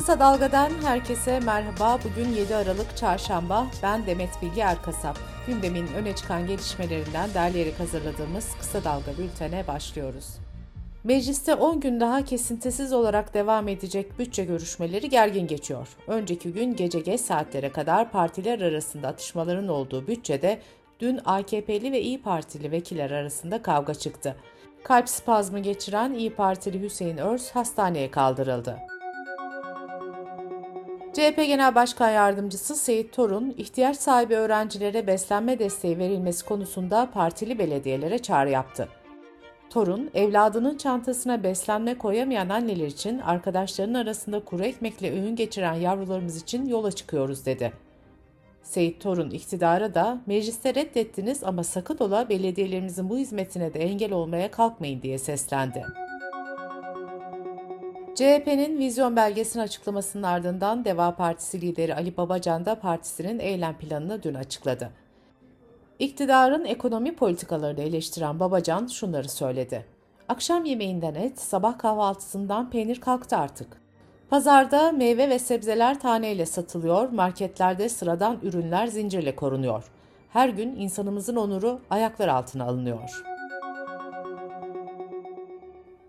Kısa Dalga'dan herkese merhaba. Bugün 7 Aralık Çarşamba. Ben Demet Bilge Erkasap. Gündemin öne çıkan gelişmelerinden derleyerek hazırladığımız Kısa Dalga bültene başlıyoruz. Mecliste 10 gün daha kesintisiz olarak devam edecek bütçe görüşmeleri gergin geçiyor. Önceki gün gece geç saatlere kadar partiler arasında atışmaların olduğu bütçede dün AKP'li ve İyi Partili vekiller arasında kavga çıktı. Kalp spazmı geçiren İyi Partili Hüseyin Örs hastaneye kaldırıldı. CHP Genel Başkan Yardımcısı Seyit Torun, ihtiyaç sahibi öğrencilere beslenme desteği verilmesi konusunda partili belediyelere çağrı yaptı. Torun, evladının çantasına beslenme koyamayan anneler için arkadaşlarının arasında kuru ekmekle öğün geçiren yavrularımız için yola çıkıyoruz dedi. Seyit Torun iktidara da mecliste reddettiniz ama sakın ola belediyelerimizin bu hizmetine de engel olmaya kalkmayın diye seslendi. CHP'nin vizyon belgesinin açıklamasının ardından Deva Partisi lideri Ali Babacan da partisinin eylem planını dün açıkladı. İktidarın ekonomi politikalarını eleştiren Babacan şunları söyledi. Akşam yemeğinden et, sabah kahvaltısından peynir kalktı artık. Pazarda meyve ve sebzeler taneyle satılıyor, marketlerde sıradan ürünler zincirle korunuyor. Her gün insanımızın onuru ayaklar altına alınıyor.''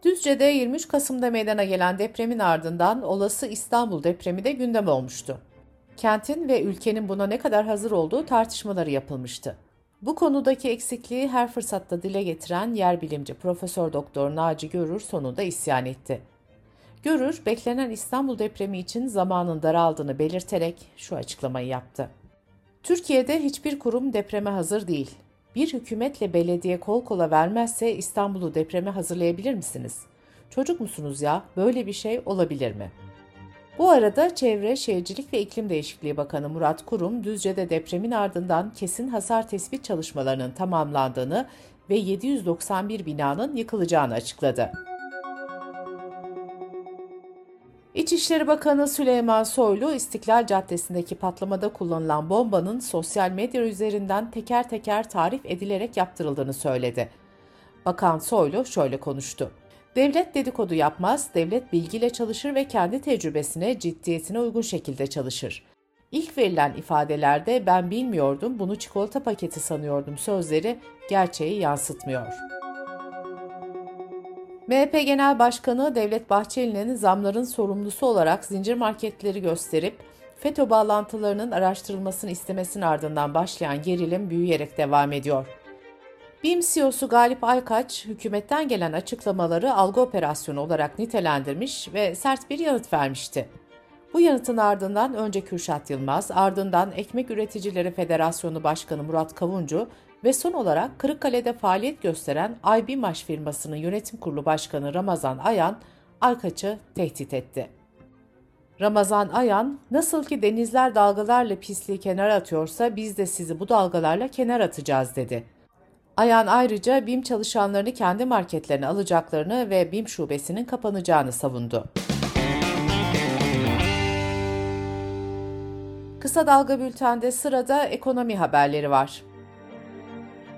Düzce'de 23 Kasım'da meydana gelen depremin ardından olası İstanbul depremi de gündem olmuştu. Kentin ve ülkenin buna ne kadar hazır olduğu tartışmaları yapılmıştı. Bu konudaki eksikliği her fırsatta dile getiren yer bilimci Profesör Doktor Naci Görür sonunda isyan etti. Görür, beklenen İstanbul depremi için zamanın daraldığını belirterek şu açıklamayı yaptı. Türkiye'de hiçbir kurum depreme hazır değil. Bir hükümetle belediye kol kola vermezse İstanbul'u depreme hazırlayabilir misiniz? Çocuk musunuz ya? Böyle bir şey olabilir mi? Bu arada Çevre, Şehircilik ve İklim Değişikliği Bakanı Murat Kurum, Düzce'de depremin ardından kesin hasar tespit çalışmalarının tamamlandığını ve 791 binanın yıkılacağını açıkladı. İçişleri Bakanı Süleyman Soylu, İstiklal Caddesi'ndeki patlamada kullanılan bombanın sosyal medya üzerinden teker teker tarif edilerek yaptırıldığını söyledi. Bakan Soylu şöyle konuştu. Devlet dedikodu yapmaz, devlet bilgiyle çalışır ve kendi tecrübesine, ciddiyetine uygun şekilde çalışır. İlk verilen ifadelerde ben bilmiyordum, bunu çikolata paketi sanıyordum sözleri gerçeği yansıtmıyor.'' MHP Genel Başkanı Devlet Bahçeli'nin zamların sorumlusu olarak zincir marketleri gösterip FETÖ bağlantılarının araştırılmasını istemesinin ardından başlayan gerilim büyüyerek devam ediyor. BİM CEO'su Galip Aykaç, hükümetten gelen açıklamaları algı operasyonu olarak nitelendirmiş ve sert bir yanıt vermişti. Bu yanıtın ardından önce Kürşat Yılmaz, ardından Ekmek Üreticileri Federasyonu Başkanı Murat Kavuncu ve son olarak Kırıkkale'de faaliyet gösteren IBMAŞ firmasının yönetim kurulu başkanı Ramazan Ayan, Aykaç'ı tehdit etti. Ramazan Ayan, nasıl ki denizler dalgalarla pisliği kenara atıyorsa biz de sizi bu dalgalarla kenar atacağız dedi. Ayan ayrıca BİM çalışanlarını kendi marketlerine alacaklarını ve BİM şubesinin kapanacağını savundu. Kısa Dalga Bülten'de sırada ekonomi haberleri var.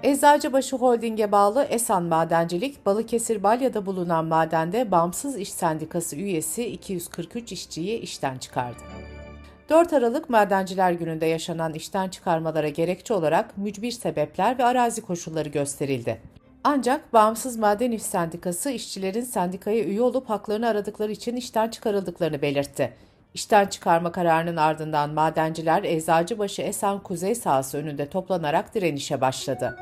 Eczacıbaşı Holding'e bağlı Esan Madencilik, Balıkesir Balya'da bulunan madende Bağımsız İş Sendikası üyesi 243 işçiyi işten çıkardı. 4 Aralık Madenciler Günü'nde yaşanan işten çıkarmalara gerekçe olarak mücbir sebepler ve arazi koşulları gösterildi. Ancak Bağımsız Maden İş Sendikası işçilerin sendikaya üye olup haklarını aradıkları için işten çıkarıldıklarını belirtti. İşten çıkarma kararının ardından madenciler Eczacıbaşı Esan Kuzey sahası önünde toplanarak direnişe başladı.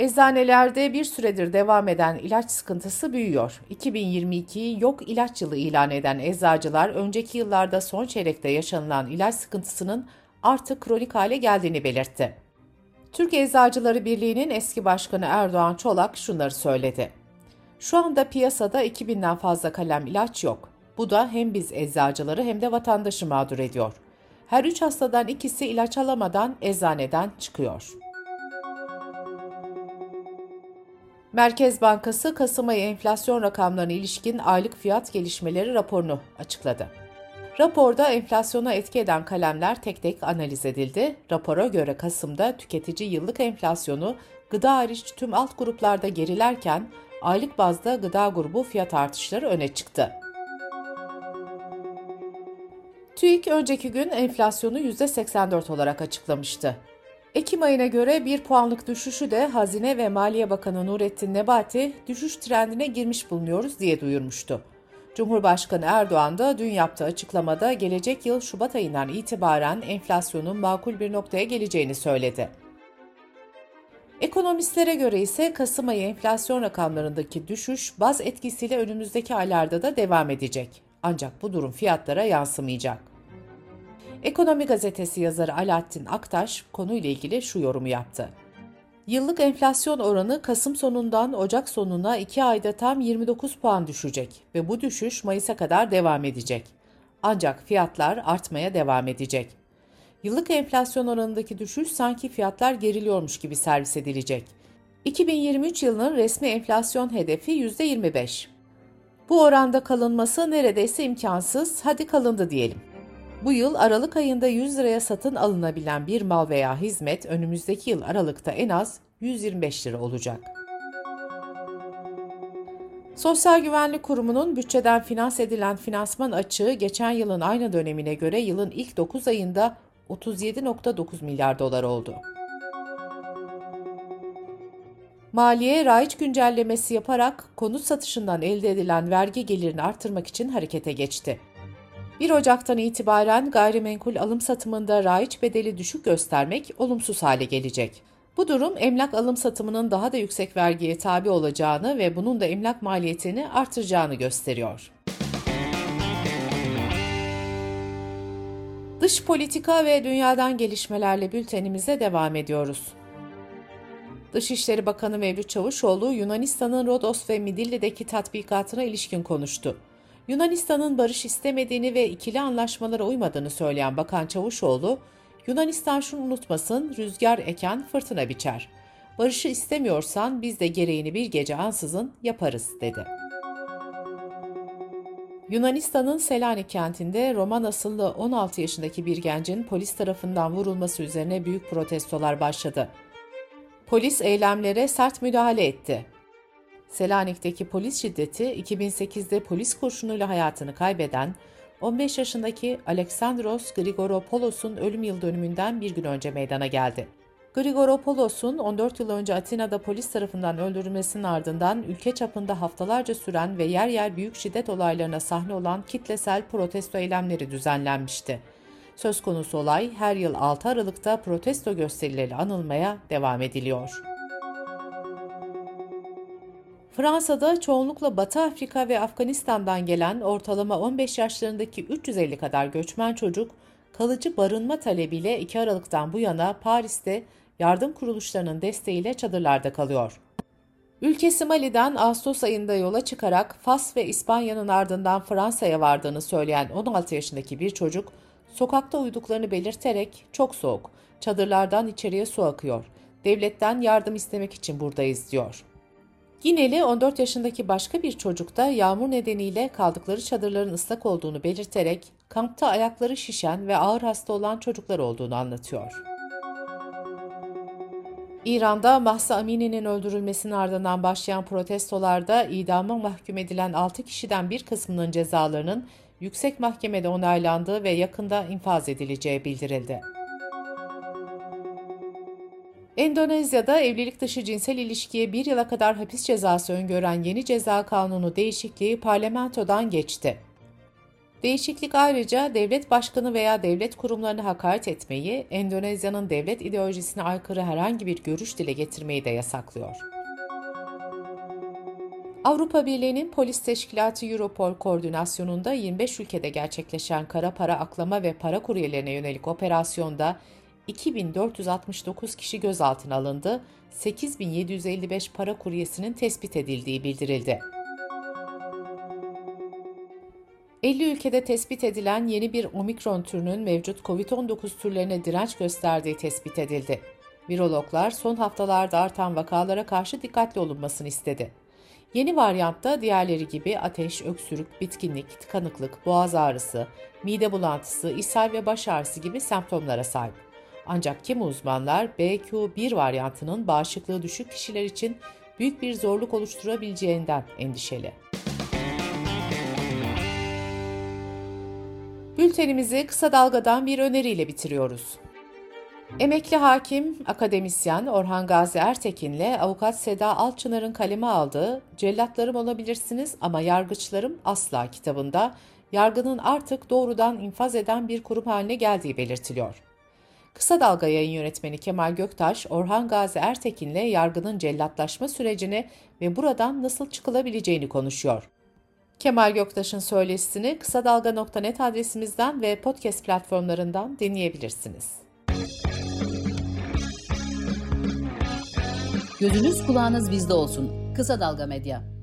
Eczanelerde bir süredir devam eden ilaç sıkıntısı büyüyor. 2022'yi yok ilaç yılı ilan eden eczacılar önceki yıllarda son çeyrekte yaşanılan ilaç sıkıntısının artık kronik hale geldiğini belirtti. Türk Eczacıları Birliği'nin eski başkanı Erdoğan Çolak şunları söyledi. Şu anda piyasada 2000'den fazla kalem ilaç yok. Bu da hem biz eczacıları hem de vatandaşı mağdur ediyor. Her üç hastadan ikisi ilaç alamadan eczaneden çıkıyor.'' Merkez Bankası Kasım ayı enflasyon rakamlarına ilişkin aylık fiyat gelişmeleri raporunu açıkladı. Raporda enflasyona etki eden kalemler tek tek analiz edildi. Rapora göre Kasım'da tüketici yıllık enflasyonu gıda hariç tüm alt gruplarda gerilerken aylık bazda gıda grubu fiyat artışları öne çıktı. TÜİK önceki gün enflasyonu %84 olarak açıklamıştı. Ekim ayına göre bir puanlık düşüşü de Hazine ve Maliye Bakanı Nurettin Nebati düşüş trendine girmiş bulunuyoruz diye duyurmuştu. Cumhurbaşkanı Erdoğan da dün yaptığı açıklamada gelecek yıl Şubat ayından itibaren enflasyonun makul bir noktaya geleceğini söyledi. Ekonomistlere göre ise Kasım ayı enflasyon rakamlarındaki düşüş baz etkisiyle önümüzdeki aylarda da devam edecek. Ancak bu durum fiyatlara yansımayacak. Ekonomi gazetesi yazarı Alaaddin Aktaş konuyla ilgili şu yorumu yaptı. Yıllık enflasyon oranı Kasım sonundan Ocak sonuna 2 ayda tam 29 puan düşecek ve bu düşüş Mayıs'a kadar devam edecek. Ancak fiyatlar artmaya devam edecek. Yıllık enflasyon oranındaki düşüş sanki fiyatlar geriliyormuş gibi servis edilecek. 2023 yılının resmi enflasyon hedefi %25. Bu oranda kalınması neredeyse imkansız, hadi kalındı diyelim. Bu yıl Aralık ayında 100 liraya satın alınabilen bir mal veya hizmet önümüzdeki yıl Aralık'ta en az 125 lira olacak. Sosyal Güvenlik Kurumu'nun bütçeden finans edilen finansman açığı geçen yılın aynı dönemine göre yılın ilk 9 ayında 37.9 milyar dolar oldu. Maliye, raiç güncellemesi yaparak konut satışından elde edilen vergi gelirini artırmak için harekete geçti. 1 Ocak'tan itibaren gayrimenkul alım satımında raiç bedeli düşük göstermek olumsuz hale gelecek. Bu durum emlak alım satımının daha da yüksek vergiye tabi olacağını ve bunun da emlak maliyetini artıracağını gösteriyor. Dış politika ve dünyadan gelişmelerle bültenimize devam ediyoruz. Dışişleri Bakanı Mevlüt Çavuşoğlu, Yunanistan'ın Rodos ve Midilli'deki tatbikatına ilişkin konuştu. Yunanistan'ın barış istemediğini ve ikili anlaşmalara uymadığını söyleyen Bakan Çavuşoğlu, Yunanistan şunu unutmasın, rüzgar eken fırtına biçer. Barışı istemiyorsan biz de gereğini bir gece ansızın yaparız, dedi. Yunanistan'ın Selanik kentinde Roman asıllı 16 yaşındaki bir gencin polis tarafından vurulması üzerine büyük protestolar başladı. Polis eylemlere sert müdahale etti. Selanik'teki polis şiddeti 2008'de polis kurşunuyla hayatını kaybeden 15 yaşındaki Alexandros Grigoropoulos'un ölüm yıl dönümünden bir gün önce meydana geldi. Grigoropoulos'un 14 yıl önce Atina'da polis tarafından öldürülmesinin ardından ülke çapında haftalarca süren ve yer yer büyük şiddet olaylarına sahne olan kitlesel protesto eylemleri düzenlenmişti. Söz konusu olay her yıl 6 Aralık'ta protesto gösterileri anılmaya devam ediliyor. Fransa'da çoğunlukla Batı Afrika ve Afganistan'dan gelen ortalama 15 yaşlarındaki 350 kadar göçmen çocuk kalıcı barınma talebiyle 2 Aralık'tan bu yana Paris'te yardım kuruluşlarının desteğiyle çadırlarda kalıyor. Ülkesi Mali'den Ağustos ayında yola çıkarak Fas ve İspanya'nın ardından Fransa'ya vardığını söyleyen 16 yaşındaki bir çocuk, sokakta uyuduklarını belirterek çok soğuk, çadırlardan içeriye su akıyor, devletten yardım istemek için buradayız diyor. Gineli 14 yaşındaki başka bir çocuk da yağmur nedeniyle kaldıkları çadırların ıslak olduğunu belirterek kampta ayakları şişen ve ağır hasta olan çocuklar olduğunu anlatıyor. İran'da Mahsa Amini'nin öldürülmesinin ardından başlayan protestolarda idama mahkum edilen 6 kişiden bir kısmının cezalarının yüksek mahkemede onaylandığı ve yakında infaz edileceği bildirildi. Endonezya'da evlilik dışı cinsel ilişkiye bir yıla kadar hapis cezası öngören yeni ceza kanunu değişikliği parlamentodan geçti. Değişiklik ayrıca devlet başkanı veya devlet kurumlarını hakaret etmeyi, Endonezya'nın devlet ideolojisine aykırı herhangi bir görüş dile getirmeyi de yasaklıyor. Avrupa Birliği'nin polis teşkilatı Europol koordinasyonunda 25 ülkede gerçekleşen kara para aklama ve para kuryelerine yönelik operasyonda 2469 kişi gözaltına alındı, 8755 para kuryesinin tespit edildiği bildirildi. 50 ülkede tespit edilen yeni bir omikron türünün mevcut COVID-19 türlerine direnç gösterdiği tespit edildi. Virologlar son haftalarda artan vakalara karşı dikkatli olunmasını istedi. Yeni varyantta diğerleri gibi ateş, öksürük, bitkinlik, tıkanıklık, boğaz ağrısı, mide bulantısı, ishal ve baş ağrısı gibi semptomlara sahip. Ancak kimi uzmanlar BQ1 varyantının bağışıklığı düşük kişiler için büyük bir zorluk oluşturabileceğinden endişeli. Bültenimizi kısa dalgadan bir öneriyle bitiriyoruz. Emekli hakim, akademisyen Orhan Gazi Ertekin'le avukat Seda Alçınar'ın kaleme aldığı Cellatlarım olabilirsiniz ama yargıçlarım asla kitabında yargının artık doğrudan infaz eden bir kurum haline geldiği belirtiliyor. Kısa Dalga yayın yönetmeni Kemal Göktaş, Orhan Gazi Ertekin'le yargının cellatlaşma sürecini ve buradan nasıl çıkılabileceğini konuşuyor. Kemal Göktaş'ın söyleşisini kısa dalga.net adresimizden ve podcast platformlarından dinleyebilirsiniz. Gözünüz kulağınız bizde olsun. Kısa Dalga Medya.